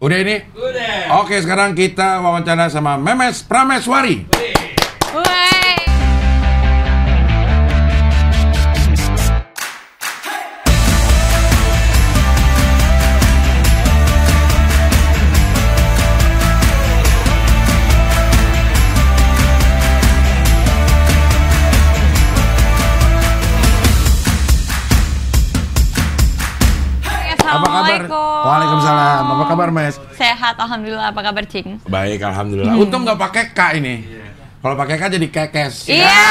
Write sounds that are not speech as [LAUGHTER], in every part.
Udah ini? Udah. Oke, sekarang kita wawancara sama Memes Prameswari. Wey. Waalaikumsalam. Apa kabar, Mes? Sehat, alhamdulillah. Apa kabar, Cing? Baik, alhamdulillah. Hmm. Untung nggak pakai K ini. Kalau pakai K jadi kekes. Iya.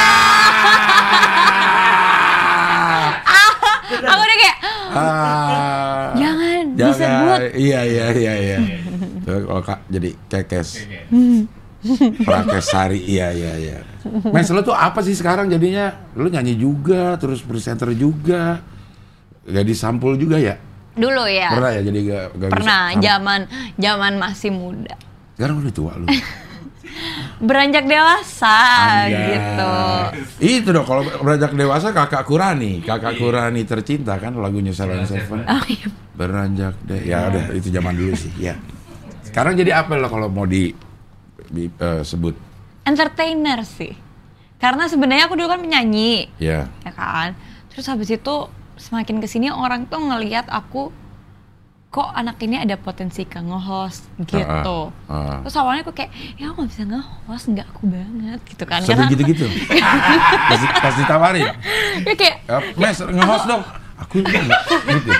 Aku udah kayak Ah. jangan, Jangan. disebut. Iya, iya, iya, iya. Tuh, Kalau Kak jadi kekes. Prakesari, iya, iya, iya. Mes, lu tuh apa sih sekarang jadinya? Lu nyanyi juga, terus presenter juga. Gadis sampul juga ya? Dulu ya. Pernah ya jadi ga- gadis Pernah, sampul? zaman zaman masih muda. Sekarang udah tua lu. [LAUGHS] Beranjak dewasa Anjay. gitu. Itu dong kalau beranjak dewasa kakak Kurani, kakak Kurani tercinta kan lagunya Salon Seven. Oh iya. Beranjak deh. Ya udah itu zaman dulu sih, ya. Sekarang jadi apa lo kalau mau di, di, eh, sebut? Entertainer sih. Karena sebenarnya aku dulu kan penyanyi, Ya. ya kan. Terus habis itu semakin ke sini orang tuh ngelihat aku kok anak ini ada potensi ke nge-host gitu. Ah, ah. Terus awalnya aku kayak, ya aku gak bisa nge-host, nggak aku banget gitu kan. Sampai Karena- gitu-gitu. [LAUGHS] pas, pas ditawarin, ya kayak, "Eh, Mes nge-host dong. Aku enggak gitu.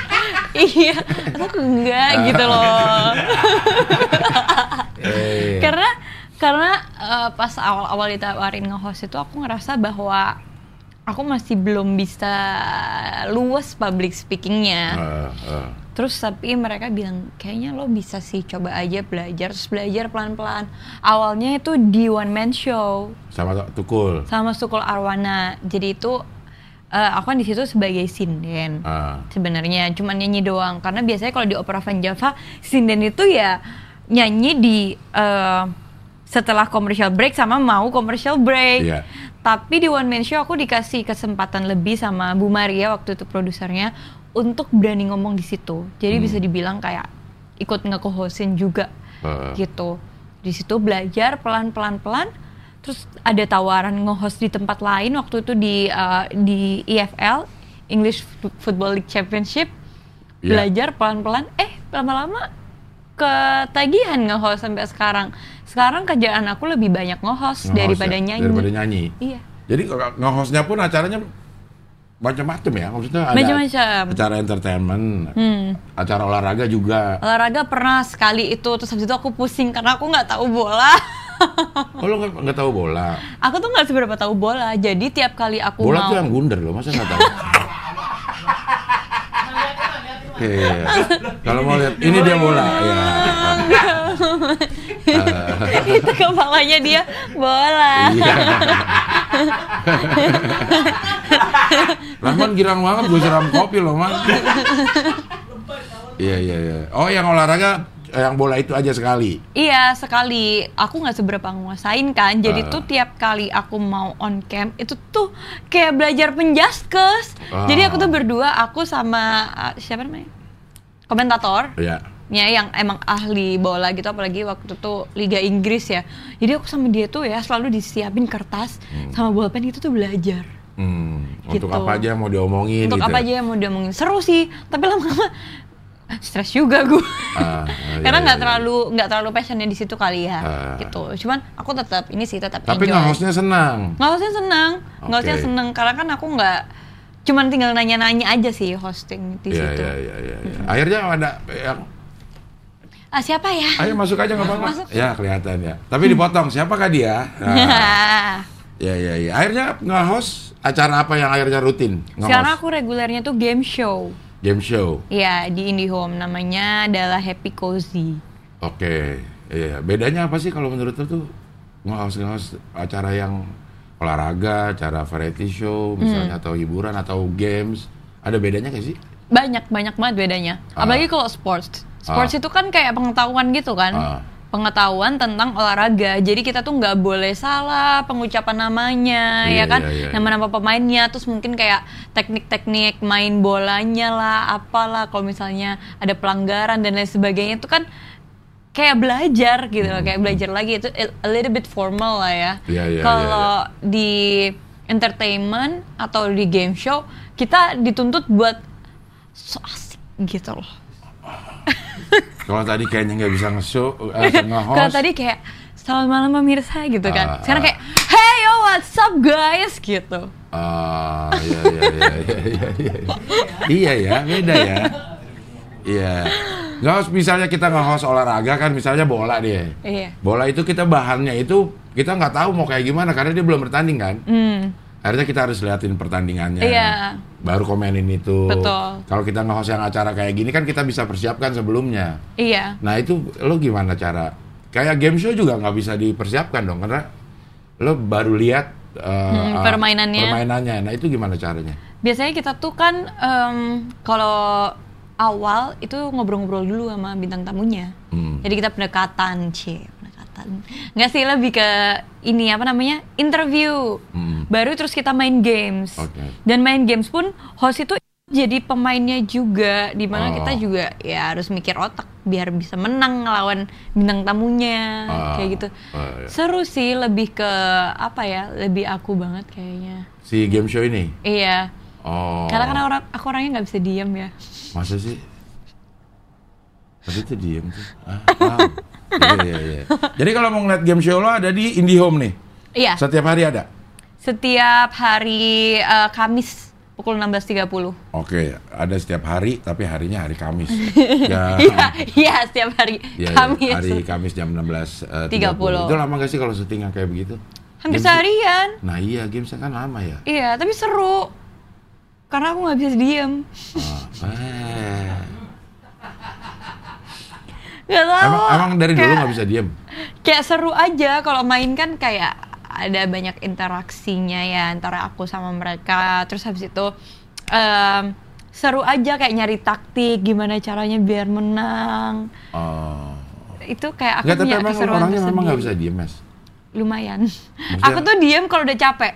iya, aku enggak gitu loh. Eh, karena karena eh, pas awal-awal ditawarin nge-host itu aku ngerasa bahwa aku masih belum bisa luas public speakingnya. eh, eh. Terus tapi mereka bilang kayaknya lo bisa sih coba aja belajar terus belajar pelan-pelan. Awalnya itu di one man show sama tukul. sama Sukul Arwana. Jadi itu eh, aku kan di situ sebagai sinden. Ah. Sebenarnya cuma nyanyi doang karena biasanya kalau di Opera Van Java sinden itu ya nyanyi di eh, setelah commercial break sama mau commercial break. Iya. Tapi di one man show aku dikasih kesempatan lebih sama Bu Maria waktu itu produsernya untuk berani ngomong di situ. Jadi bisa dibilang kayak ikut nge-hostin juga Heeh. gitu. Di situ belajar pelan-pelan pelan. Terus ada tawaran nge-host di tempat lain waktu itu di uh, di EFL English Football League Championship. Iya. Belajar pelan-pelan. Eh lama-lama ketagihan nge-host sampai sekarang. Sekarang kerjaan aku lebih banyak nge-host Nge-host daripada ya, nyanyi. Daripada nyanyi. Iya. Jadi nge-hostnya pun acaranya macam-macam ya. Maksudnya ada Macam-macam. acara entertainment, Hmm. acara olahraga juga. Olahraga pernah sekali itu terus habis itu aku pusing karena aku nggak tahu bola. [LAUGHS] Oh lo nggak tahu bola? aku tuh nggak seberapa tahu bola. Jadi tiap kali aku Bola mau tuh yang bundar loh, masa nggak tahu? [LAUGHS] Iya. Kalau mau lihat, ini dia bola. Ya. [LAUGHS] itu kepalanya dia bola. Iya. Rahman girang banget gue siram kopi loh, Man. Iya, iya, iya. Oh, yang olahraga, yang bola itu aja sekali. Iya sekali. Aku nggak seberapa nguasain kan. Jadi Ah. tuh tiap kali aku mau on cam itu tuh kayak belajar penjaskes. Ah. Jadi aku tuh berdua aku sama uh, siapa namanya komentator. Iya. Ya, yang emang ahli bola gitu apalagi waktu itu Liga Inggris ya. Jadi aku sama dia tuh ya selalu disiapin kertas sama bolpen itu tuh belajar. Hmm, untuk Gitu. apa aja mau diomongin Untuk gitu. apa aja yang mau diomongin seru sih, tapi lama-lama [LAUGHS] stres juga gue. Ah, ah, [LAUGHS] Karena iya, nggak iya, terlalu nggak terlalu passionnya di situ kali ya, Ah. gitu. Cuman aku tetap ini sih tetap Tapi nge-hostnya senang. Nge-hostnya senang, nge-hostnya Oke. senang karena kan aku nggak cuman tinggal nanya-nanya aja sih hosting di Iya, situ. iya, iya, iya. iya. Akhirnya ada yang Ah, siapa ya? Ayo masuk aja nggak apa-apa. Masuk. Ya kelihatan ya. Tapi dipotong. Siapakah dia? Nah, [LAUGHS] ya ya ya. Akhirnya nge-host acara apa yang akhirnya rutin? Nge-host? Sekarang aku regulernya tuh game show. Game show. Iya di IndiHome namanya adalah Happy Cozy. Oke. Iya. Bedanya apa sih kalau menurut lu tuh nge-host acara yang olahraga, acara variety show, misalnya Hmm. atau hiburan atau games? Ada bedanya nggak sih? Banyak banyak banget bedanya. Ah. Apalagi kalau sports. Sports Ah. itu kan kayak pengetahuan gitu kan. Ah. Pengetahuan tentang olahraga. Jadi kita tuh nggak boleh salah pengucapan namanya, Iya, ya kan? iya, iya, iya. Nama-nama pemainnya, terus mungkin kayak teknik-teknik main bolanya lah, apalah. Kalau misalnya ada pelanggaran dan lain sebagainya itu kan kayak belajar gitu loh, kayak belajar lagi itu a little bit formal lah ya. Iya, iya, Kalau di entertainment atau di game show kita dituntut buat so asik gitu loh. Kalau tadi kayaknya nggak bisa nge-show, eh, [LAUGHS] nge-host. Kalau tadi kayak selamat malam pemirsa gitu kan. Ah, Sekarang kayak hey yo what's up guys gitu. Ah, iya iya iya iya iya iya. Iya ya, beda ya. Iya. Nggak harus misalnya kita nge-host olahraga kan misalnya bola deh. Iya. Bola itu kita bahannya itu kita nggak tahu mau kayak gimana karena dia belum bertanding kan. Hmm. Akhirnya kita harus liatin pertandingannya. Iya. Baru komenin itu. Betul. Kalau kita nge-host yang acara kayak gini kan kita bisa persiapkan sebelumnya. Iya. Nah itu lo gimana cara? Kayak game show juga nggak bisa dipersiapkan dong karena lo baru lihat uh, Hmm, uh, permainannya. permainannya. Nah itu gimana caranya? Biasanya kita tuh kan em, kalau awal itu ngobrol-ngobrol dulu sama bintang tamunya. Hmm. Jadi kita pendekatan, c, pendekatan. Nggak sih lebih ke ini apa namanya interview. Hmm. Baru terus kita main games. Oke. Dan main games pun host itu jadi pemainnya juga, di mana Oh. kita juga ya harus mikir otak biar bisa menang ngelawan bintang tamunya Ah. kayak gitu. Oh, iya. Seru sih lebih ke apa ya, lebih aku banget kayaknya. Si game show ini? Iya. Oh. Karena kan orang aku orangnya nggak bisa diam ya. Masa sih? Tadi tuh diem tuh. Ah, wow. [LAUGHS] Iya, iya, iya. Jadi kalau mau ngeliat game show lo ada di IndiHome nih? Iya. Setiap hari ada? Setiap hari eh, Kamis pukul 16.30. Oke, ada setiap hari, tapi harinya hari Kamis. [LAUGHS] ya, Iya, iya setiap hari ya, ya, Kamis. hari Kamis jam 16.30. 30. Itu lama gak sih kalau syuting yang kayak begitu? Hampir Games- seharian. Nah iya, gamesnya kan lama ya. Iya, tapi seru. Karena aku nggak bisa diem. Ah, [LAUGHS] eh. Gak tau. Emang, emang dari dulu kayak, nggak bisa diem? Kayak seru aja kalau main kan kayak ada banyak interaksinya ya antara aku sama mereka. Terus habis itu em, seru aja kayak nyari taktik gimana caranya biar menang. Oh. Itu kayak aku tapi punya emang keseruan orangnya memang nggak bisa diem, Mas. Lumayan. Maksudnya- aku tuh diem kalau udah capek.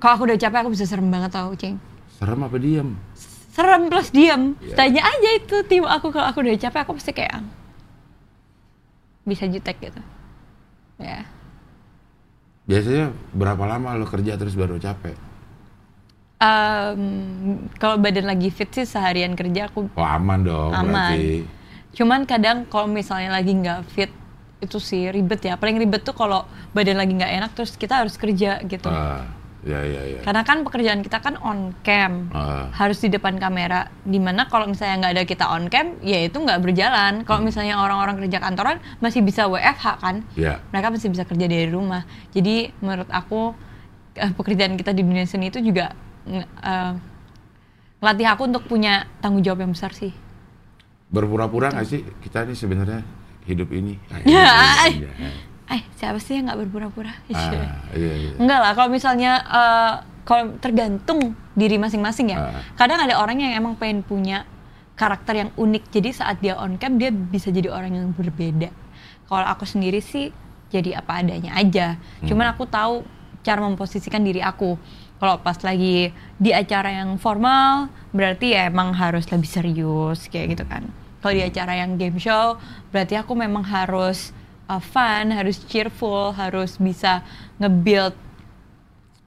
Kalau aku udah capek aku bisa serem banget tau, Cing. Serem apa diem? Serem plus diem. Iya. Tanya aja itu tim aku kalau aku udah capek aku pasti kayak bisa jutek gitu. Ya. Biasanya berapa lama lo kerja terus baru capek? Em, kalau badan lagi fit sih seharian kerja aku Oh aman dong aman. berarti. Cuman kadang kalau misalnya lagi nggak fit itu sih ribet ya. Paling ribet tuh kalau badan lagi nggak enak terus kita harus kerja gitu. Ah, ya ya ya. Karena kan pekerjaan kita kan on cam, Ah. harus di depan kamera. Di mana kalau misalnya nggak ada kita on cam, ya itu nggak berjalan. Kalau Hmm. misalnya orang-orang kerja kantoran masih bisa WFH kan, Ya. mereka masih bisa kerja dari rumah. Jadi menurut aku eh, pekerjaan kita di dunia seni itu juga nge- eh, ngelatih aku untuk punya tanggung jawab yang besar sih. Berpura-pura nggak sih kita nih sebenarnya hidup ini? [LAUGHS] Ah, Ya, iya, iya. Eh siapa sih yang nggak berpura-pura? Ah, iya, iya. Enggak lah, kalau misalnya eh, kalau tergantung diri masing-masing ya. Ah. Kadang ada orang yang emang pengen punya karakter yang unik. Jadi saat dia on cam dia bisa jadi orang yang berbeda. Kalau aku sendiri sih jadi apa adanya aja. Hmm. Cuman aku tahu cara memposisikan diri aku. Kalau pas lagi di acara yang formal, berarti ya emang harus lebih serius kayak gitu kan. Kalau di acara yang game show, berarti aku memang harus uh, fun, harus cheerful, harus bisa nge-build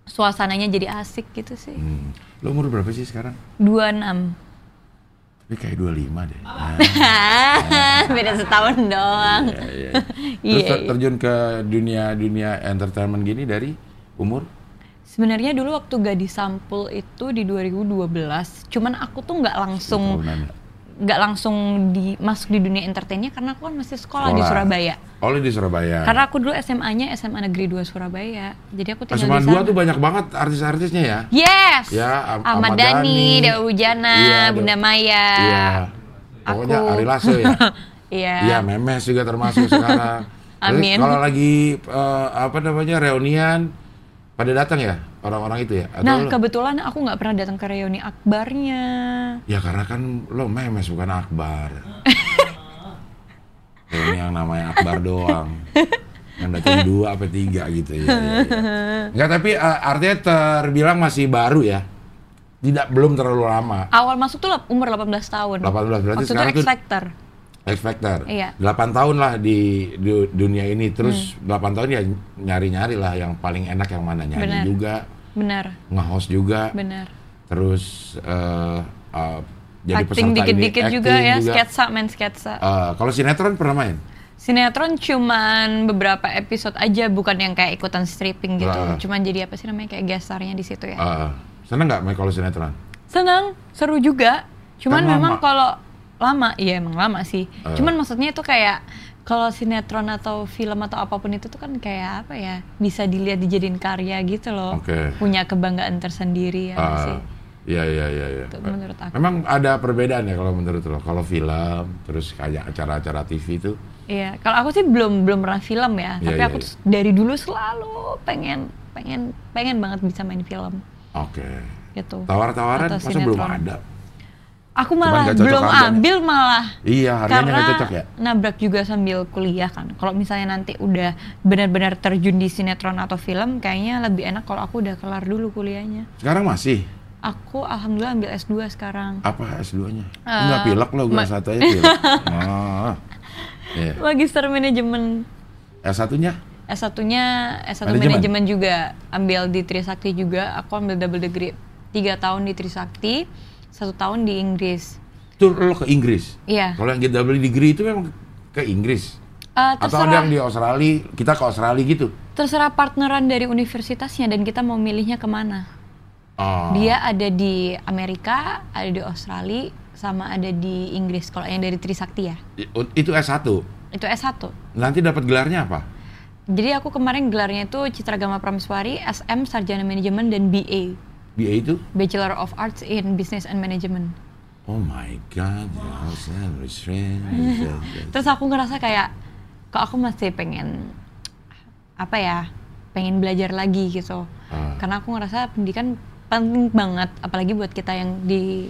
suasananya jadi asik gitu sih. Hmm. Lo umur berapa sih sekarang? 26. Tapi kayak 25 deh. [LAUGHS] Nah, [LAUGHS] Beda setahun doang. iya, iya. [LAUGHS] Terus Iya, ter- iya. terjun ke dunia dunia entertainment gini dari umur? Sebenarnya dulu waktu gadis sampul itu di 2012, cuman aku tuh nggak langsung? Nggak langsung di masuk di dunia entertainnya karena aku kan masih sekolah, di Sekolah. Surabaya. Oh, di Surabaya. Karena aku dulu SMA-nya SMA Negeri 2 Surabaya. Jadi aku tinggal SMA di 2 sana. tuh banyak banget artis-artisnya ya. Yes. Ya, Am- Ahmad Dhani. Dewa Wujana, Iya, Bunda Maya. Iya. Pokoknya Aku. Ari Lasso ya. [LAUGHS] Iya. Iya, memes juga termasuk sekarang. [LAUGHS] Amin. Kalau lagi eh, apa namanya reunian pada datang ya orang-orang itu ya? Atau Nah, lo- kebetulan aku nggak pernah datang ke reuni akbarnya. Ya karena kan lo memes bukan akbar. [LAUGHS] reuni yang namanya akbar doang. Yang datang dua apa tiga gitu ya. ya, ya. [LAUGHS] Enggak tapi eh, artinya terbilang masih baru ya. Tidak belum terlalu lama. Awal masuk tuh umur 18 tahun. 18 berarti Waktu itu sekarang X tuh. X Factor. Iya. 8 tahun lah di, du- dunia ini terus Hmm. 8 tahun ya nyari-nyari lah yang paling enak yang mana nyanyi Benar. juga, Benar, nge-host juga, benar. terus eh, eh, jadi Acting peserta dikit-dikit juga ya, sketsa, main sketsa. Eh, kalau sinetron pernah main? Sinetron cuman beberapa episode aja, bukan yang kayak ikutan stripping gitu. Ah. Cuman jadi apa sih namanya kayak guest star-nya di situ ya. Eh, seneng nggak main kalau sinetron? Senang, seru juga. Cuman Kan memang kalau lama, iya emang lama sih. Eh. Cuman maksudnya itu kayak kalau sinetron atau film atau apa pun itu tuh kan kayak apa ya bisa dilihat dijadiin karya gitu loh. Oke. Punya kebanggaan tersendiri ya Ah, sih. Iya iya iya. iya. Itu menurut aku. Memang ada perbedaan ya kalau menurut lo. Kalau film, terus kayak acara-acara TV itu. Iya, kalau aku sih belum belum pernah film ya, Iya, tapi iya, aku tuh dari dulu selalu pengen pengen pengen banget bisa main film Oke. gitu. Tawar-tawaran masa belum ada? Aku malah belum ambil malah Iya, harganya karena nggak cocok ya? nabrak juga sambil kuliah kan. Kalau misalnya nanti udah benar-benar terjun di sinetron atau film, kayaknya lebih enak kalau aku udah kelar dulu kuliahnya. Sekarang masih? Aku alhamdulillah ambil S2 sekarang. Apa S2-nya? Eh, Enggak pilek lo, gue satu aja pilek. oh. [LAUGHS] Iya. Magister manajemen S1-nya? S1-nya S1 Manajemen? manajemen juga, ambil di Trisakti juga. Aku ambil double degree. Tiga tahun di Trisakti, satu tahun di Inggris. Itu lo ke Inggris? Iya. Kalau yang double degree itu memang ke Inggris? Eh, Atau ada terserah, yang di Australia, kita ke Australia gitu? terserah partneran dari universitasnya dan kita mau milihnya ke mana. Oh. Dia ada di Amerika, ada di Australia, sama ada di Inggris. Kalau yang dari Trisakti ya, I- Itu S1? itu S1. Nanti dapat gelarnya apa? Jadi aku kemarin gelarnya itu Citra Gama Prameswari, SM Sarjana Manajemen dan BA, BA itu? Bachelor of Arts in Business and Management. Oh my god, ya, restrain. [LAUGHS] Terus aku ngerasa kayak, kok aku masih pengen apa ya, pengen belajar lagi gitu. Ah. Karena aku ngerasa pendidikan penting banget, apalagi buat kita yang di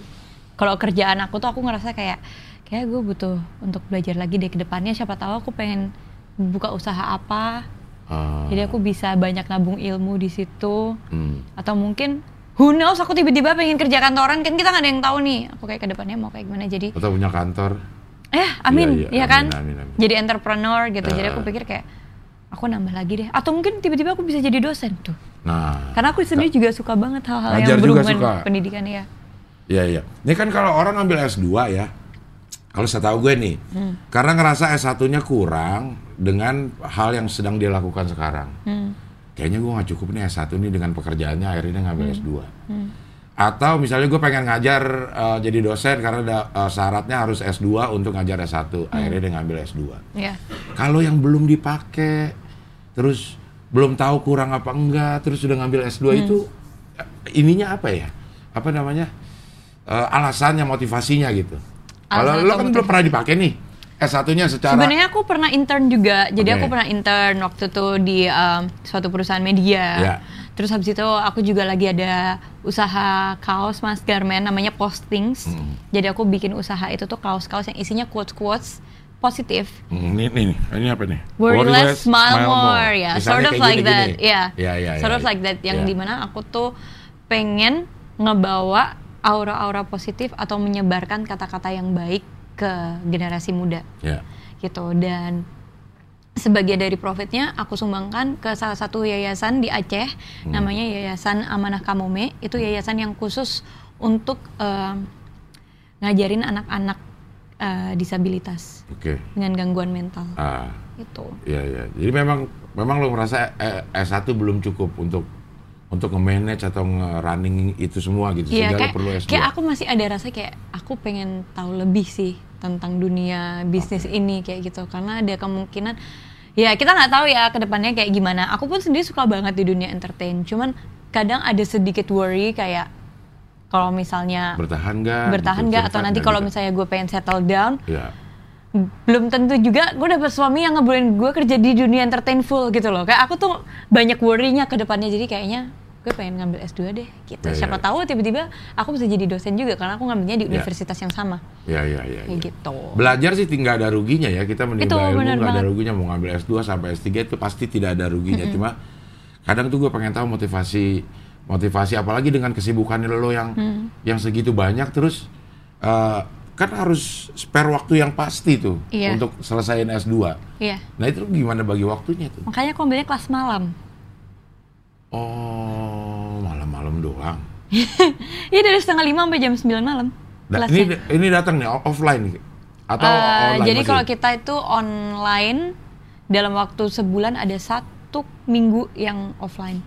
kalau kerjaan aku tuh aku ngerasa kayak kayak gue butuh untuk belajar lagi deh ke depannya. Siapa tahu aku pengen buka usaha apa. Ah, Jadi aku bisa banyak nabung ilmu di situ. hmm. Atau mungkin who knows aku tiba-tiba pengen kerja kantoran kan kita nggak ada yang tahu nih. Aku kayak ke depannya mau kayak gimana. Jadi Atau punya kantor. Eh, amin, Iya, iya, ya kan? amin, amin, amin. Jadi entrepreneur gitu. Jadi aku Ah. pikir kayak aku nambah lagi deh. Atau mungkin tiba-tiba aku bisa jadi dosen tuh. Nah, Karena aku sendiri juga suka banget hal-hal yang juga berhubungan suka. pendidikan ya. Iya iya. Ini kan kalau orang ngambil S2 ya, kalau saya tahu gue nih, Hmm. karena ngerasa S1-nya kurang dengan hal yang sedang dia lakukan sekarang. Hmm. Kayaknya gue nggak cukup nih S1 nih dengan pekerjaannya akhirnya ngambil Hmm. S2. Atau misalnya gue pengen ngajar eh, jadi dosen karena ada, eh, syaratnya harus S2 untuk ngajar S1, akhirnya dia ngambil S2. Ya. Kalau yang belum dipakai, terus belum tahu kurang apa enggak, terus sudah ngambil S2 Hmm. itu eh, ininya apa ya? Apa namanya? Eh, alasannya, motivasinya gitu. Kalau lo kan belum pernah dipakai nih S1-nya secara Sebenarnya aku pernah intern juga. Jadi Oke. aku pernah intern waktu itu di um, suatu perusahaan media. Ya. Terus habis itu aku juga lagi ada usaha kaos Mas Garmen namanya Postings. Hmm. Jadi aku bikin usaha itu tuh kaos-kaos yang isinya quotes-quotes positif. Hmm, ini, ini, ini apa nih? Worry less, smile more, ya, Misalnya sort of like gini, that, gini. ya, Ya, ya, sort ya, of like that, yang ya. di mana aku tuh pengen ngebawa aura-aura positif atau menyebarkan kata-kata yang baik ke generasi muda, Ya. gitu. Dan sebagian dari profitnya aku sumbangkan ke salah satu yayasan di Aceh, Hmm. namanya Yayasan Amanah Kamome. Itu yayasan yang khusus untuk eh, ngajarin anak-anak eh, disabilitas Oke. dengan gangguan mental. Ah, Itu. iya iya. Jadi memang memang lo merasa eh, S1 belum cukup untuk untuk nge-manage atau nge-running itu semua gitu. Iya, Sehingga lo kayak, perlu S2. kayak aku masih ada rasa kayak aku pengen tahu lebih sih tentang dunia bisnis ini kayak gitu karena ada kemungkinan ya kita nggak tahu ya ke depannya kayak gimana. Aku pun sendiri suka banget di dunia entertain, cuman kadang ada sedikit worry kayak kalau misalnya bertahan nggak? bertahan gitu, nggak atau nanti kalau misalnya gue pengen settle down Iya. belum tentu juga gue dapet suami yang ngebolehin gue kerja di dunia entertain full gitu loh kayak aku tuh banyak worry-nya ke depannya jadi kayaknya gue pengen ngambil S2 deh gitu Iya, siapa iya. tahu tiba-tiba aku bisa jadi dosen juga karena aku ngambilnya di Iya. universitas yang sama Iya iya iya. iya. gitu Belajar sih tinggal ada ruginya ya. Kita menimba Itu, ilmu nggak ada ruginya. Mau ngambil S2 sampai S3 itu pasti tidak ada ruginya. Cuma kadang tuh gue pengen tahu motivasi motivasi apalagi dengan kesibukan lo yang Hmm. yang segitu banyak terus eh, kan harus spare waktu yang pasti tuh Iya. untuk selesaiin S2. Iya. Nah itu gimana bagi waktunya tuh? Makanya aku ambilnya kelas malam. Oh, malam-malam doang. [LAUGHS] Iya dari setengah lima sampai jam 9 malam. Da- kelasnya. ini ini datang nih offline nih. atau Eh, online jadi kalau kita itu online dalam waktu sebulan ada satu minggu yang offline.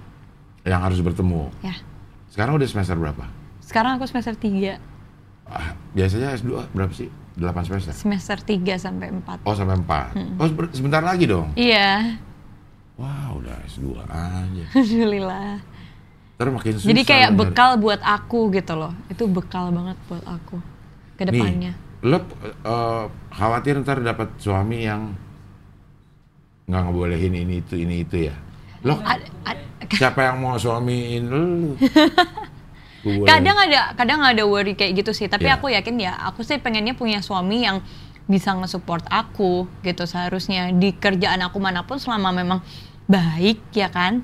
yang harus bertemu. Ya. Sekarang udah semester berapa? Sekarang aku semester 3, Ah, biasanya S2 berapa sih? 8 semester. semester 3 sampai 4. Oh sampai 4. Hmm. Oh sebentar lagi dong. Iya, Wah udah S2 aja. [LAUGHS] alhamdulillah. Terus makin susah. Jadi kayak bekal buat aku gitu loh. Itu bekal banget buat aku ke depannya. Nih, lo eh, khawatir ntar dapat suami yang nggak ngebolehin ini itu ini itu ya? Lo Ad- ad- [LAUGHS] siapa yang mau suamiin [LAUGHS] bolehin. kadang ada kadang ada worry kayak gitu sih tapi Iya. aku yakin ya aku sih pengennya punya suami yang bisa nge-support aku gitu seharusnya di kerjaan aku mana pun selama memang baik ya kan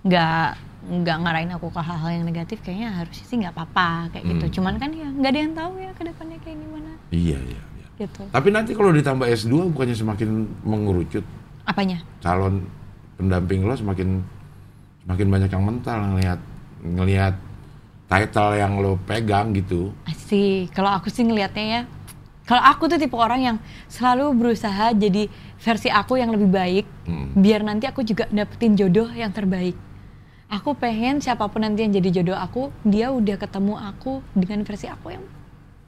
nggak nggak ngarahin aku ke hal-hal yang negatif kayaknya harusnya sih nggak apa-apa kayak Hmm. gitu cuman kan ya nggak ada yang tahu ya ke depannya kayak gimana Iya iya. iya. gitu Tapi nanti kalau ditambah S2 bukannya semakin mengerucut apanya calon pendamping lo semakin semakin banyak yang mental ngelihat ngelihat title yang lo pegang gitu. sih kalau aku sih ngelihatnya ya kalau aku tuh tipe orang yang selalu berusaha jadi versi aku yang lebih baik Hmm. biar nanti aku juga dapetin jodoh yang terbaik aku pengen siapa pun nanti yang jadi jodoh aku dia udah ketemu aku dengan versi aku yang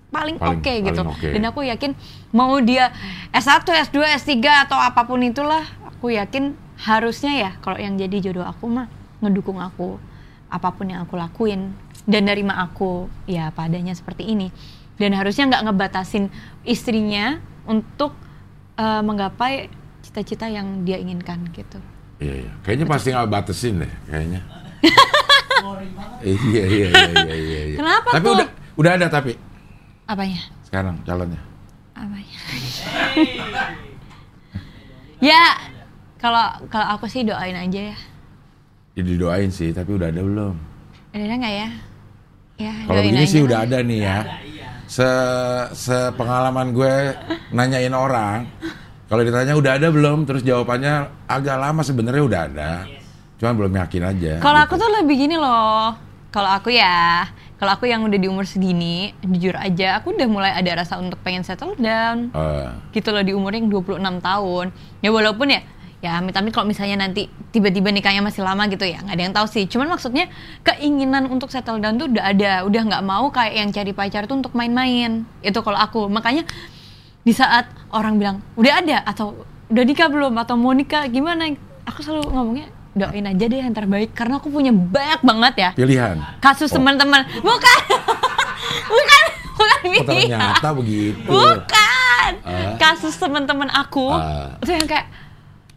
paling Paling- oke gitu paling oke. dan aku yakin mau dia S1, S2, S3 atau apa pun itulah aku yakin harusnya ya kalau yang jadi jodoh aku mah ngedukung aku apa pun yang aku lakuin dan nerima aku ya padanya seperti ini dan harusnya nggak ngebatasin istrinya untuk eh, menggapai cita-cita yang dia inginkan gitu Iya iya. Kayaknya pasti nggak batasin deh kayaknya. [LAUGHS] iya iya iya iya iya. iya. Kenapa tapi tuh? udah udah ada tapi apanya sekarang calonnya. apanya [LAUGHS] ya kalau kalau aku sih doain aja ya Jadi doain sih, tapi udah ada belum? ada nggak ya ya Kalau begini aja sih udah ada nih ya. Se sepengalaman gue nanyain orang, kalau ditanya udah ada belum, terus jawabannya agak lama sebenarnya udah ada. Cuman belum yakin aja. Kalau gitu. aku tuh lebih gini loh. Kalau aku ya, kalau aku yang udah di umur segini, jujur aja, aku udah mulai ada rasa untuk pengen settle down. Eh, Gitu loh di umur yang 26 tahun. Ya walaupun ya, ya amit-amit kalau misalnya nanti tiba-tiba nikahnya masih lama gitu ya, nggak ada yang tahu sih. Cuman maksudnya keinginan untuk settle down tuh udah ada, udah nggak mau kayak yang cari pacar tuh untuk main-main. Itu kalau aku. Makanya di saat orang bilang udah ada atau udah nikah belum atau mau nikah gimana, aku selalu ngomongnya doain aja deh yang terbaik karena aku punya banyak banget ya pilihan. kasus Oh. teman-teman bukan [LAUGHS] bukan bukan ternyata begitu. bukan Ah. kasus teman-teman aku Ah. itu yang kayak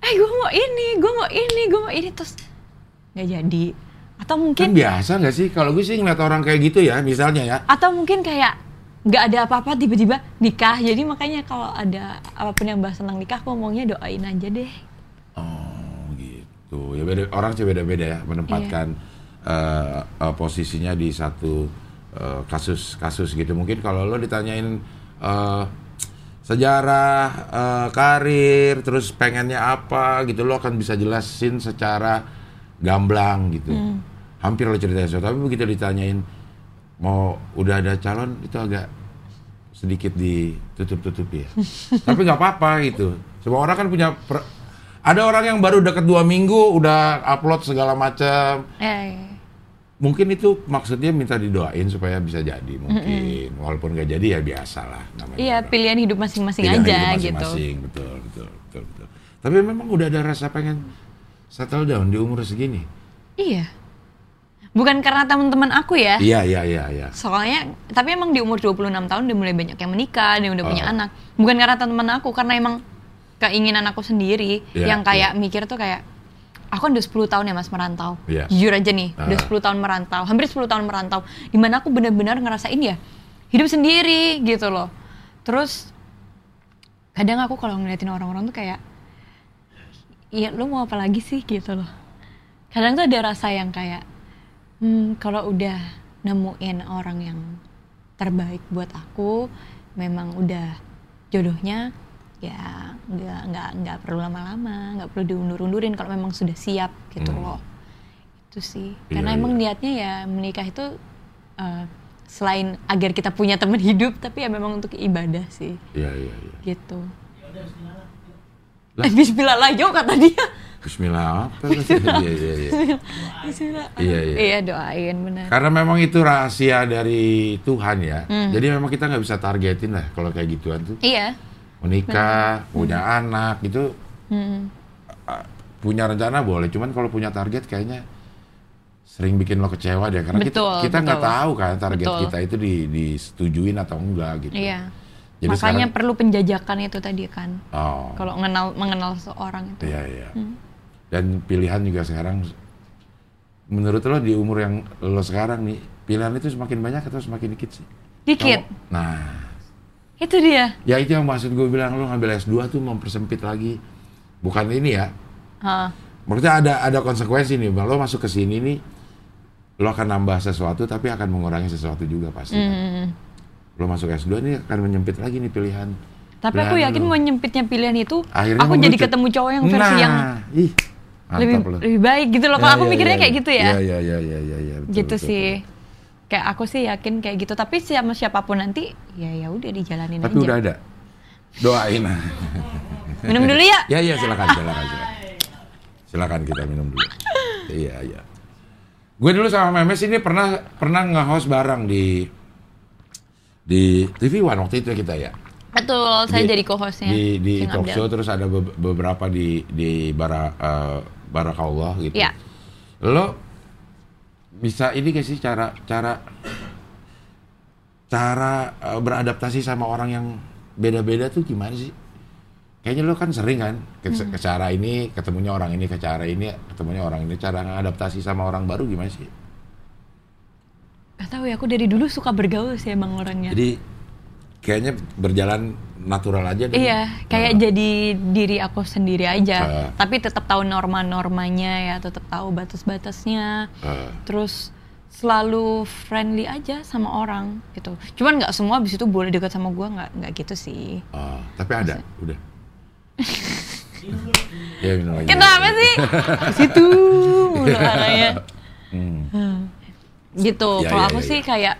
eh gue mau ini gue mau ini gue mau ini terus nggak jadi atau Kan mungkin biasa nggak sih? Kalau gue sih ngeliat orang kayak gitu ya, misalnya ya. atau mungkin kayak nggak ada apa-apa tiba-tiba nikah jadi makanya kalau ada apa pun yang bahas tentang nikah aku ngomongnya doain aja deh Oh gitu. Ya beda orang sih beda-beda ya menempatkan eh, eh, posisinya di satu eh, kasus-kasus gitu. Mungkin kalau lo ditanyain eh, sejarah, eh, karir, terus pengennya apa gitu, lo akan bisa jelasin secara gamblang gitu. Hampir lo ceritain sesuatu. Tapi begitu ditanyain mau udah ada calon itu agak sedikit ditutup-tutupi ya. [LAUGHS] Tapi nggak apa-apa gitu. Semua orang kan punya per- ada orang yang baru deket dua minggu udah upload segala macam. eh Mungkin itu maksudnya minta didoain supaya bisa jadi mungkin. Walaupun nggak jadi ya biasa lah namanya. iya orang. pilihan hidup masing-masing Pilihan aja hidup gitu masing-masing. Betul, betul, betul, betul. Tapi memang udah ada rasa pengen settle down di umur segini. iya bukan karena teman-teman aku ya Iya, iya, iya, iya. Soalnya, tapi emang di umur 26 tahun udah mulai banyak yang menikah, dan udah punya Oh. anak. Bukan karena teman aku, karena emang keinginan aku sendiri Iya, yang kayak mikir tuh kayak aku kan udah 10 tahun ya Mas merantau. Iya. Jujur aja nih, udah Ah. 10 tahun merantau, hampir 10 tahun merantau. Di mana aku benar-benar ngerasain ya hidup sendiri gitu loh. Terus kadang aku kalau ngeliatin orang-orang tuh kayak Iya, lu mau apa lagi sih gitu loh. Kadang tuh ada rasa yang kayak, hmm, kalau udah nemuin orang yang terbaik buat aku, memang udah jodohnya ya nggak nggak nggak perlu lama-lama nggak perlu diundur-undurin kalau memang sudah siap gitu Hmm. loh itu sih Iya, karena iya. emang niatnya ya menikah itu eh, selain agar kita punya teman hidup tapi ya memang untuk ibadah sih Iya iya iya. gitu Lah. Eh, Bismillah lah yo kata dia Bismillah apa? [LAUGHS] Iya iya iya. Bismillah Iya, iya. iya doain benar Karena memang itu rahasia dari Tuhan ya. Hmm. Jadi memang kita nggak bisa targetin lah kalau kayak gituan tuh. iya Menikah, punya anak itu Hmm. punya rencana boleh. Cuman kalau punya target kayaknya sering bikin lo kecewa deh. Karena Betul, kita kita nggak tahu kan target Betul. kita itu di, disetujuin atau enggak gitu. iya Jadi makanya sekarang- perlu penjajakan itu tadi kan Oh. kalau mengenal mengenal seorang itu Iya iya. Hmm. Dan pilihan juga sekarang menurut lo di umur yang lo sekarang nih pilihan itu semakin banyak atau semakin dikit sih? dikit Kalau- Nah, itu dia ya itu yang maksud gue bilang lo ngambil S2 tuh mempersempit lagi. Bukan ini ya. Hah. Maksudnya ada ada konsekuensi nih. Lo masuk ke sini nih lo akan nambah sesuatu tapi akan mengurangi sesuatu juga pasti. kan. Hmm. Lo masuk S2 nih akan menyempit lagi nih pilihan. Tapi aku Pilihan yakin lo. menyempitnya pilihan itu Akhirnya aku jadi ketemu cowok yang versi nah, yang ih, lebih lo. lebih baik gitu loh. Kalau Ya, aku ya, mikirnya ya, kayak ya. gitu ya. Iya, iya, iya, iya, iya, gitu betul, sih. betul. Kayak aku sih yakin kayak gitu. Tapi sama siapa pun nanti ya ya udah dijalanin Tapi aja. udah ada. Doain. Minum dulu ya. ya, ya, silakan, silakan, silakan. Silakan kita minum dulu. iya, iya. Gue dulu sama Memes ini pernah pernah nge-host bareng di di TV One waktu itu kita ya. Betul, saya Di- jadi co-hostnya. Di di talk Abdel. show terus ada be- beberapa di di bara eh, Barakallah gitu. Iya. Lo bisa ini gak sih cara cara cara eh, beradaptasi sama orang yang beda-beda tuh gimana sih? Kayaknya lo kan sering kan ke, Hmm. ke cara ini ketemunya orang ini ke cara ini ketemunya orang ini cara ngadaptasi sama orang baru gimana sih? Gak tahu ya, aku dari dulu suka bergaul sih emang orangnya. Jadi kayaknya berjalan natural aja. deh. Iya, kayak Nah, jadi diri aku sendiri aja. Ah. Tapi tetap tahu norma-normanya ya, tetap tahu batas-batasnya. eh, Terus selalu friendly aja sama orang gitu. Cuman nggak semua abis itu boleh dekat sama gua nggak nggak gitu sih. eh, tapi ada, udah. [LAUGHS] ya minum lagi. Kenapa sih? [LAUGHS] Situ mulu arahnya. Hmm. Gitu. Ya, Kalau ya, aku ya, sih ya. kayak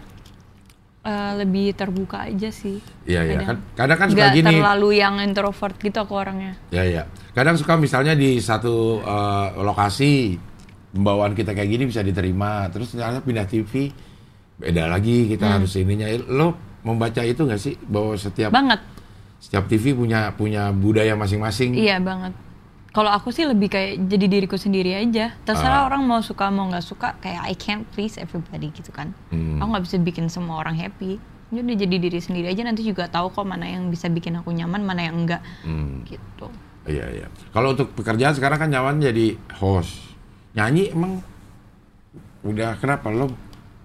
eh, lebih terbuka aja sih. Iya iya Kadang. kan kadang kan suka Nggak gini. terlalu yang introvert gitu aku orangnya. Ya ya. Kadang suka misalnya di satu eh, lokasi pembawaan kita kayak gini bisa diterima, terus ternyata pindah TV beda lagi kita Hmm. harus ininya. Lo membaca itu nggak sih bahwa setiap Banget. setiap TV punya punya budaya masing-masing? Iya banget. Kalau aku sih lebih kayak jadi diriku sendiri aja. Terserah Ah. orang mau suka mau nggak suka. Kayak I can't please everybody gitu kan. Hmm. Aku nggak bisa bikin semua orang happy. Jadi jadi diri sendiri aja nanti juga tahu kok mana yang bisa bikin aku nyaman, mana yang enggak. Hmm. Gitu. Iya iya. Kalau untuk pekerjaan sekarang kan nyaman jadi host. Nyanyi emang udah kenapa lo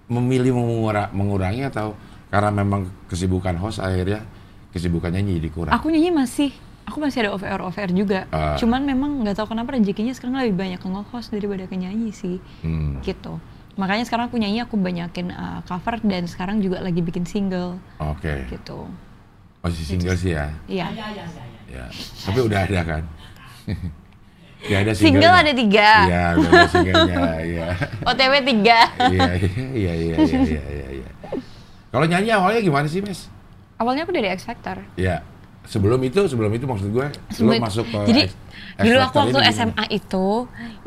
memilih mengura- mengurangi atau karena memang kesibukan host akhirnya kesibukan nyanyi jadi kurang? Aku nyanyi masih. Aku masih ada OVR OVR juga. Ah. Cuman memang nggak tahu kenapa rezekinya sekarang lebih banyak ke nge-host daripada ke nyanyi sih. Hmm. Gitu. Makanya sekarang aku nyanyi aku banyakin uh, cover dan sekarang juga lagi bikin single Oke. gitu. Masih single sih ya. Iya. Ya. Tapi udah ada kan? [LAUGHS] ya ada Single singlenya. ada tiga. Iya, ada singlenya. Iya. [LAUGHS] OTW tiga. Iya, iya, iya, iya, iya, iya, iya, iya. Kalau nyanyi awalnya gimana sih, Mes? Awalnya aku dari X Factor. Ya. Sebelum itu, sebelum itu maksud gue, Sebelum masuk ke Jadi X dulu aku waktu gimana? SMA itu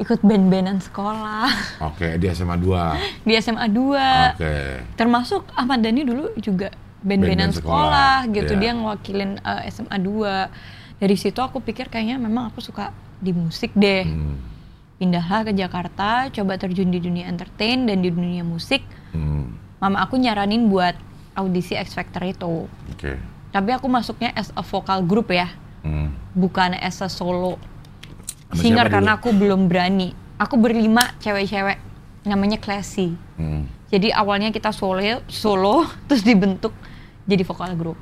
ikut band-bandan sekolah Oke, di SMA 2. di SMA 2. Oke. Termasuk Ahmad Dhani dulu juga band-bandan Band-band sekolah, sekolah, gitu. iya. Dia ngewakilin eh, SMA 2. Dari situ aku pikir kayaknya memang aku suka di musik deh. Hmm. Pindahlah ke Jakarta, coba terjun di dunia entertain dan di dunia musik. Hmm. Mama aku nyaranin buat audisi X Factor itu. Oke. Tapi aku masuknya as a vocal group ya. Hmm. bukan as a solo Sama singer karena dulu? aku belum berani. Aku berlima cewek-cewek namanya Classy. Hmm. Jadi awalnya kita solo, solo [LAUGHS] terus dibentuk jadi vokal grup.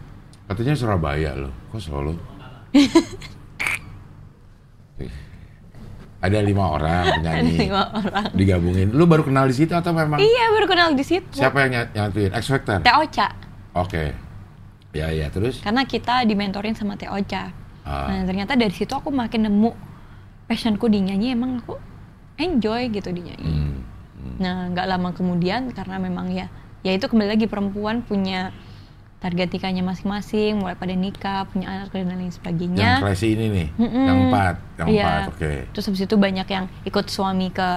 Katanya Surabaya loh. Kok Solo? [LAUGHS] Ada lima orang Ada penyanyi lima orang. digabungin. Lu baru kenal di situ atau memang Iya baru kenal di situ. siapa yang ny- nyatuin? X Factor. Teh Ocha. Oke. Ya ya terus. Karena kita dimentorin sama Teh Ocha. Ah. Nah ternyata dari situ aku makin nemu passionku di nyanyi emang aku enjoy gitu di nyanyi. Hmm. Nah nggak lama kemudian karena memang ya ya itu kembali lagi perempuan punya target nikahnya masing-masing, mulai pada nikah, punya anak dan lain sebagainya. Yang klasik ini nih, Mm-mm. yang empat, yang Iya. empat, oke. Terus habis itu banyak yang ikut suami ke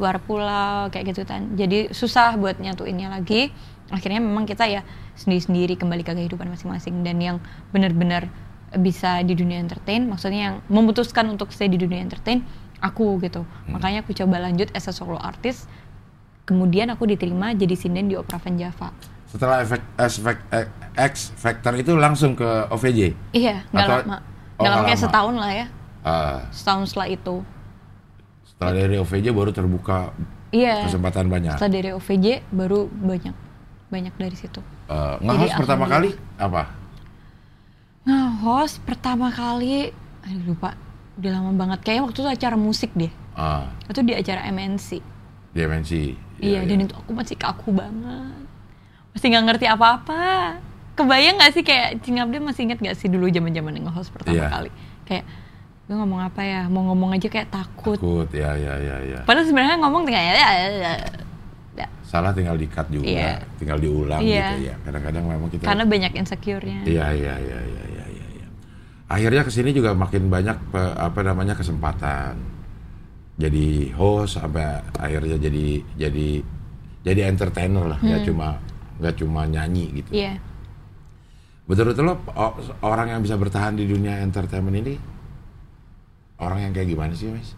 luar pulau kayak gitu kan. Jadi susah buat nyatuinnya lagi. Akhirnya memang kita ya sendiri-sendiri kembali ke kehidupan masing-masing dan yang benar-benar bisa di dunia entertain, maksudnya yang memutuskan untuk stay di dunia entertain aku gitu. Hmm. Makanya aku coba lanjut as a solo artist. Kemudian aku diterima jadi sinden di Opera Van Java. Setelah efek, efek, eh, X Factor itu langsung ke OVJ. Iya, nggak lama. Oh, Nggak lama nggak kayak lama. setahun lah ya. Ah, Setahun setelah itu. setelah dari OVJ baru terbuka Iya. kesempatan banyak. Setelah dari OVJ baru banyak banyak dari situ. Eh, nge-host pertama kali apa? Nge-host pertama kali, aduh lupa, udah lama banget. Kayaknya waktu itu acara musik deh. Ah, Itu di acara MNC. Dimensi. Iya, dan itu aku masih kaku banget. Masih nggak ngerti apa-apa. Kebayang nggak sih kayak Cingabde masih inget nggak sih dulu zaman-zaman nge-host pertama Iya. kali? Kayak gue ngomong apa ya? Mau ngomong aja kayak takut. Takut, ya, ya, ya, ya. Padahal sebenarnya ngomong tinggal ya, ya, ya, ya. Salah tinggal di-cut juga, Iya. tinggal diulang Iya. gitu ya. Kadang-kadang memang kita... Karena banyak insecure-nya. Iya, iya, iya, iya, iya, iya, iya. Akhirnya ke sini juga makin banyak pe- apa namanya kesempatan. Jadi host sampai akhirnya jadi jadi jadi entertainer lah, nggak cuma nggak cuma nyanyi gitu. Hmm. Iya. Betul-betul lo o- orang yang bisa bertahan di dunia entertainment ini orang yang kayak gimana sih, Mas?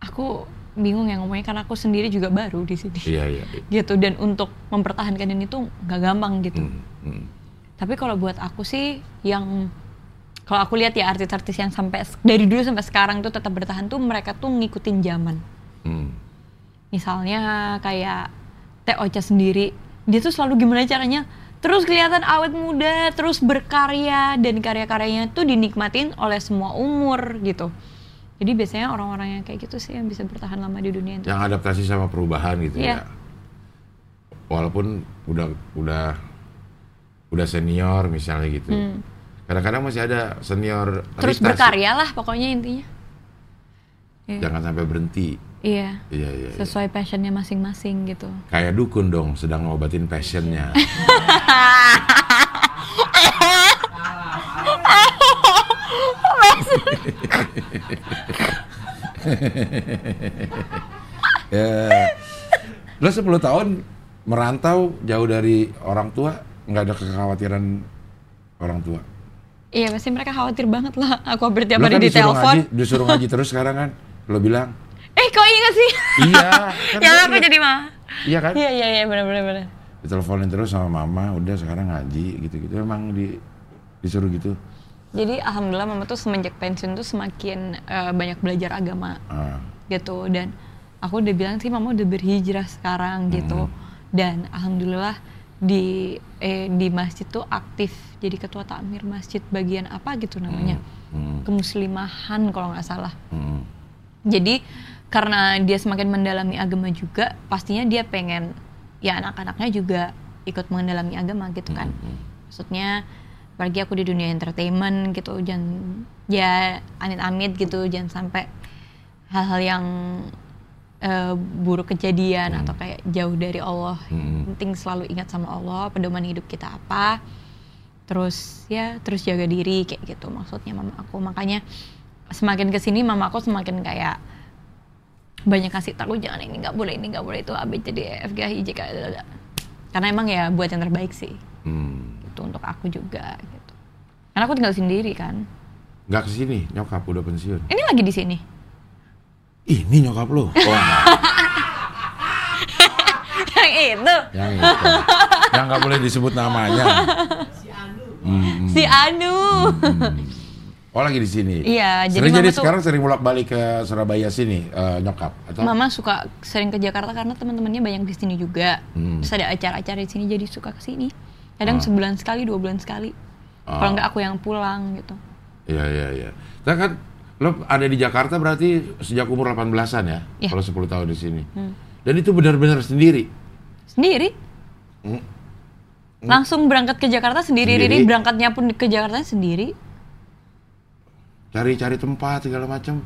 Aku bingung ya ngomongnya karena aku sendiri juga baru di sini. Iya, iya. [LAUGHS] gitu dan untuk mempertahankan ini tuh nggak gampang gitu. Hmm, hmm. Tapi kalau buat aku sih yang kalau aku lihat ya artis-artis yang sampai dari dulu sampai sekarang tuh tetap bertahan tuh mereka tuh ngikutin zaman. Hmm. Misalnya kayak Teh Ocha sendiri, dia tuh selalu gimana caranya terus kelihatan awet muda, terus berkarya dan karya-karyanya tuh dinikmatin oleh semua umur gitu. Jadi biasanya orang-orang yang kayak gitu sih yang bisa bertahan lama di dunia itu. Yang adaptasi sama perubahan gitu Iya. ya. Walaupun udah udah udah senior misalnya gitu. Kadang-kadang masih ada senior Hmm. Terus Rita berkarya lah pokoknya intinya. Iya. Jangan sampai berhenti. Iya. Iya, iya, iya. Sesuai passionnya masing-masing gitu. Kayak dukun dong, sedang ngobatin passionnya. [LAUGHS] [LAUGHS] ya. Lo 10 tahun merantau jauh dari orang tua, nggak ada kekhawatiran orang tua. Iya pasti mereka khawatir banget lah. Aku hampir tiap Lo hari kan di disuruh telepon. ngaji, disuruh ngaji terus sekarang kan. Lo bilang, Eh kok ingat sih? iya. [LAUGHS] kan ya aku ingat. jadi mah. Iya kan? Iya iya iya benar benar benar. Diteleponin terus sama mama, udah sekarang ngaji gitu-gitu. Emang di, disuruh gitu. Jadi alhamdulillah mama tuh semenjak pensiun tuh semakin eh, banyak belajar agama Ah, gitu. Dan aku udah bilang sih mama udah berhijrah sekarang gitu. Dan alhamdulillah di eh, di masjid tuh aktif jadi ketua takmir masjid bagian apa gitu namanya. Hmm, kemuslimahan kalau nggak salah. Hmm. Jadi karena dia semakin mendalami agama juga, pastinya dia pengen ya anak-anaknya juga ikut mendalami agama gitu kan. Maksudnya apalagi aku di dunia entertainment gitu, jangan ya amit-amit gitu, jangan sampai hal-hal yang eh, buruk kejadian atau kayak jauh dari Allah. Hmm. Penting selalu ingat sama Allah, pedoman hidup kita apa. Terus ya, terus jaga diri kayak gitu maksudnya mama aku. Makanya semakin ke sini mama aku semakin kayak banyak kasih tahu jangan ini nggak boleh ini nggak boleh itu A B C D E F G H I J K L, L, L. karena emang ya buat yang terbaik sih Hmm. Untuk aku juga gitu karena aku tinggal sendiri kan Nggak ke sini, nyokap udah pensiun. ini lagi di sini Ini nyokap lo. [LAUGHS] Wah, yang itu yang itu. yang nggak boleh disebut namanya. Hmm, si Anu Oh lagi di sini. Iya, jadi Sering jadi tuh- sekarang sering bolak balik ke Surabaya sini eh, nyokap atau? mama suka sering ke Jakarta karena teman-temannya banyak di sini juga Hmm. terus ada acara-acara di sini jadi suka ke sini kadang Ah. sebulan sekali dua bulan sekali Ah. kalau nggak aku yang pulang gitu Iya iya iya. Nah kan lo ada di Jakarta berarti sejak umur 18-an ya? Iya. Kalau 10 tahun di sini. Dan itu benar-benar sendiri. sendiri Langsung berangkat ke Jakarta sendiri, Sendiri. Riri berangkatnya pun ke Jakarta sendiri. Cari-cari tempat segala macam.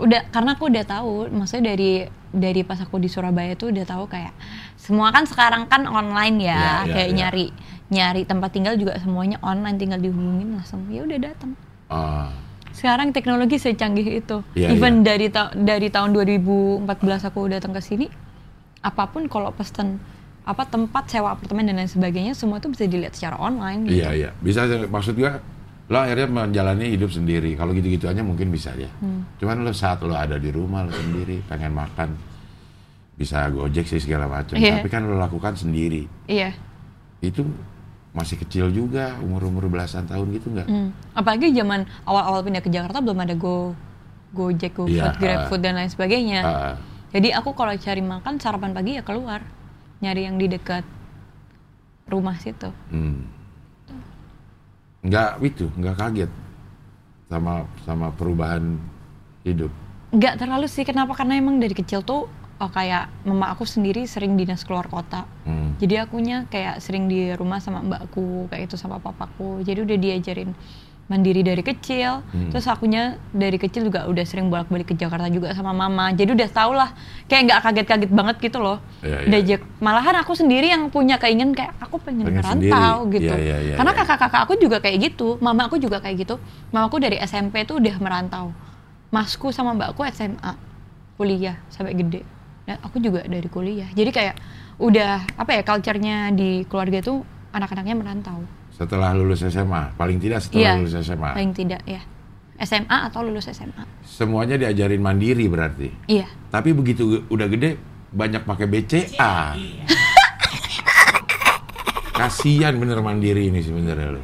Udah karena aku udah tahu, maksudnya dari dari pas aku di Surabaya tuh udah tahu kayak semua kan sekarang kan online ya, Iya, iya, kayak iya. nyari nyari tempat tinggal juga semuanya online tinggal dihubungin langsung ya udah datang. Ah, Sekarang teknologi secanggih itu. Iya, Even dari ta- dari tahun 2014 aku datang ke sini, apa pun kalau pesen apa tempat sewa apartemen dan lain sebagainya semua itu bisa dilihat secara online. gitu. iya iya. Bisa maksud gua lo akhirnya menjalani hidup sendiri. Kalau gitu-gitu aja mungkin bisa ya. Hmm. Cuman lo saat lo ada di rumah lo sendiri pengen makan bisa gojek sih segala macam. Iya. Tapi kan lo lakukan sendiri. Iya. Itu masih kecil juga umur-umur belasan tahun gitu nggak? Hmm. Apalagi zaman awal-awal pindah ke Jakarta belum ada Go Gojek, GoFood, Iya, GrabFood dan lain sebagainya. Ah, Jadi aku kalau cari makan sarapan pagi ya keluar, nyari yang di dekat rumah situ. hmm. Nggak itu, nggak kaget sama sama perubahan hidup. Nggak terlalu sih, kenapa? Karena emang dari kecil tuh oh, kayak mama aku sendiri sering dinas keluar kota. Hmm. Jadi akunya kayak sering di rumah sama mbakku, kayak itu sama papaku. Jadi udah diajarin mandiri dari kecil. Hmm. Terus akunya dari kecil juga udah sering bolak-balik ke Jakarta juga sama mama. Jadi udah tau lah, kayak nggak kaget-kaget banget gitu loh. Iya, iya. Diajak, malahan aku sendiri yang punya keinginan kayak aku pengen, Pengen merantau sendiri. gitu. Iya, iya, iya, Karena iya. kakak-kakak aku juga kayak gitu, mama aku juga kayak gitu. Mamaku dari SMP tuh udah merantau. Masku sama mbakku SMA, kuliah sampai gede. Dan aku juga dari kuliah. Jadi kayak udah apa ya culture-nya di keluarga tuh anak-anaknya merantau. Setelah lulus SMA, paling tidak setelah Iya. lulus SMA. Paling tidak ya. SMA atau lulus SMA. Semuanya diajarin mandiri berarti. Iya. Tapi begitu udah gede banyak pakai BCA. Kasihan bener mandiri ini sebenarnya lo.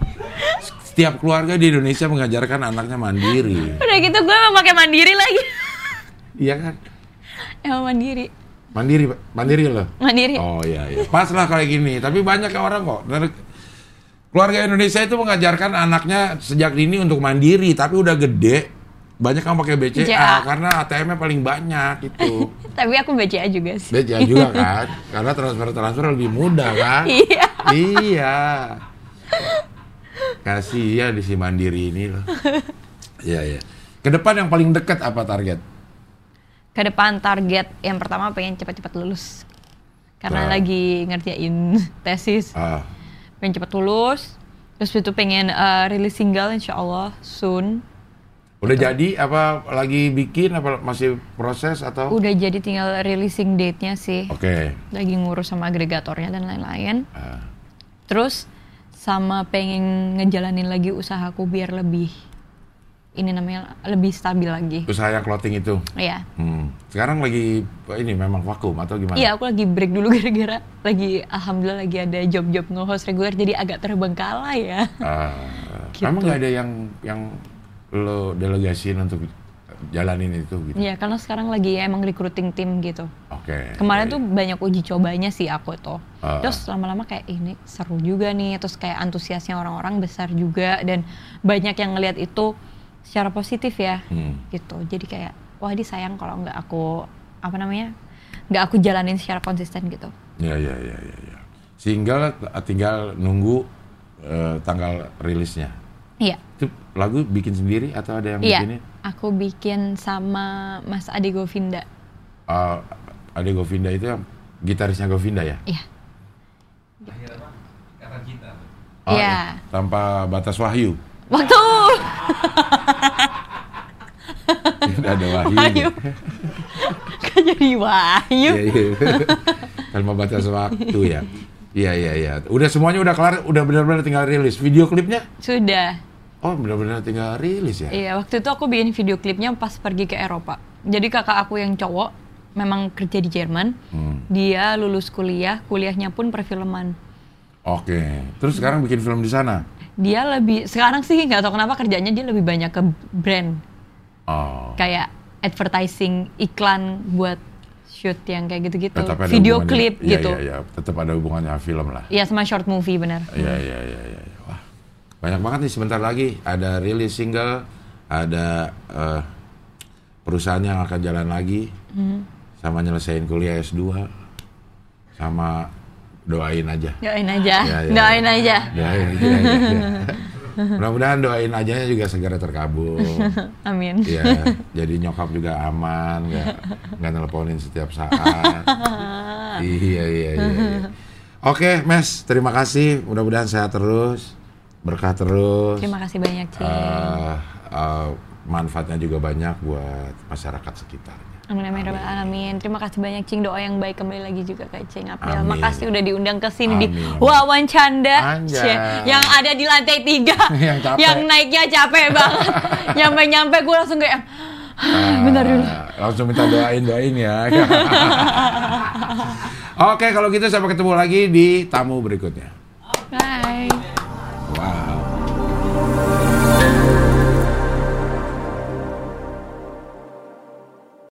Setiap keluarga di Indonesia mengajarkan anaknya mandiri. Udah gitu gue emang pakai mandiri lagi. Iya kan? emang mandiri. Mandiri, Pak. mandiri loh. Mandiri. Oh iya iya. Pas lah kayak gini. Tapi banyak ya orang kok. Keluarga Indonesia itu mengajarkan anaknya sejak dini untuk mandiri, tapi udah gede banyak yang pakai BCA, BCA. karena ATM-nya paling banyak itu. [LAUGHS] Tapi aku BCA juga sih. BCA juga kan, karena transfer transfer lebih mudah kan. [LAUGHS] Iya. iya. Kasihan di si mandiri ini loh. Iya iya. Ke depan yang paling dekat apa target? ke depan target yang pertama pengen cepat-cepat lulus karena Nah. lagi ngerjain tesis Ah, pengen cepat lulus. Terus itu pengen uh, rilis single insya Allah soon. Udah jadi apa lagi bikin apa masih proses atau? udah jadi tinggal releasing date-nya sih. Oke. lagi ngurus sama agregatornya dan lain-lain. Ah, terus sama pengen ngejalanin lagi usahaku biar lebih ini namanya lebih stabil lagi usaha yang clothing itu. Iya. Hmm. Sekarang lagi ini memang vakum atau gimana? Iya, aku lagi break dulu [LAUGHS] gara-gara lagi alhamdulillah lagi ada job-job nge-host reguler jadi agak terbengkalai ya. Ah, [LAUGHS] Gitu. Emang nggak ada yang yang lo delegasiin untuk jalanin itu gitu? Iya, karena sekarang lagi emang recruiting tim gitu. Oke. Kemarin Baik. tuh banyak uji cobanya sih aku tuh. Ah. Terus lama-lama kayak ini seru juga nih, terus kayak antusiasnya orang-orang besar juga dan banyak yang ngelihat itu secara positif ya. Hmm. Gitu. Jadi kayak wah ini sayang kalau nggak aku apa namanya? nggak aku jalanin secara konsisten gitu. Ya ya ya ya. ya. Tinggal tinggal nunggu eh, tanggal rilisnya. Iya. Itu lagu bikin sendiri atau ada yang Iya. bikinin? Aku bikin sama Mas Ade Govinda. Ah, ada Govinda itu yang gitarisnya Govinda ya? Iya. Oh, Iya. Tanpa batas wahyu. Waktu Tidak ada wahyu. Wahyu. kan jadi Wahyu. Iya, iya. Tanpa batas waktu ya. Iya iya iya. Udah semuanya udah kelar, udah benar-benar tinggal rilis. Video klipnya? Sudah. Oh benar-benar tinggal rilis ya? Iya, waktu itu aku bikin video klipnya pas pergi ke Eropa. Jadi kakak aku yang cowok memang kerja di Jerman. Hmm. Dia lulus kuliah, kuliahnya pun perfilman. Oke. Terus sekarang bikin film di sana? Dia lebih sekarang sih nggak tahu kenapa kerjanya dia lebih banyak ke brand Oh. kayak advertising iklan buat shoot yang kayak gitu-gitu. Video klip iya, gitu. Iya iya. Tetap ada hubungannya film lah. Iya sama short movie benar. Iya iya iya iya. iya. Wah. Banyak banget nih sebentar lagi ada rilis single, ada eh, perusahaan yang akan jalan lagi, Hmm. sama nyelesain kuliah S2, sama doain aja. Doain aja, Ya, ya, doain ya. aja. Doain aja. ya, ya. Mudah-mudahan doain ajanya juga segera terkabul. [LAUGHS] Amin. Iya, jadi nyokap juga aman, nggak nggak nelponin setiap saat. [LAUGHS] iya, iya, iya. iya. Oke, Mes, terima kasih. Mudah-mudahan sehat terus, berkah terus. Terima kasih banyak, Cing. Eh, eh, manfaatnya juga banyak buat masyarakat sekitar. Amin amin rabbal alamin. Terima kasih banyak Cing doa yang baik kembali lagi juga ke Cing April. Amin. Makasih udah diundang ke sini di Anjay. Cie, yang ada di lantai tiga, [LAUGHS] Yang capek. yang naiknya capek banget. [LAUGHS] nyampe nyampe gue langsung kayak Ah, Bentar dulu. Langsung minta doain doain ya. [LAUGHS] Oke, kalau gitu sampai ketemu lagi di tamu berikutnya.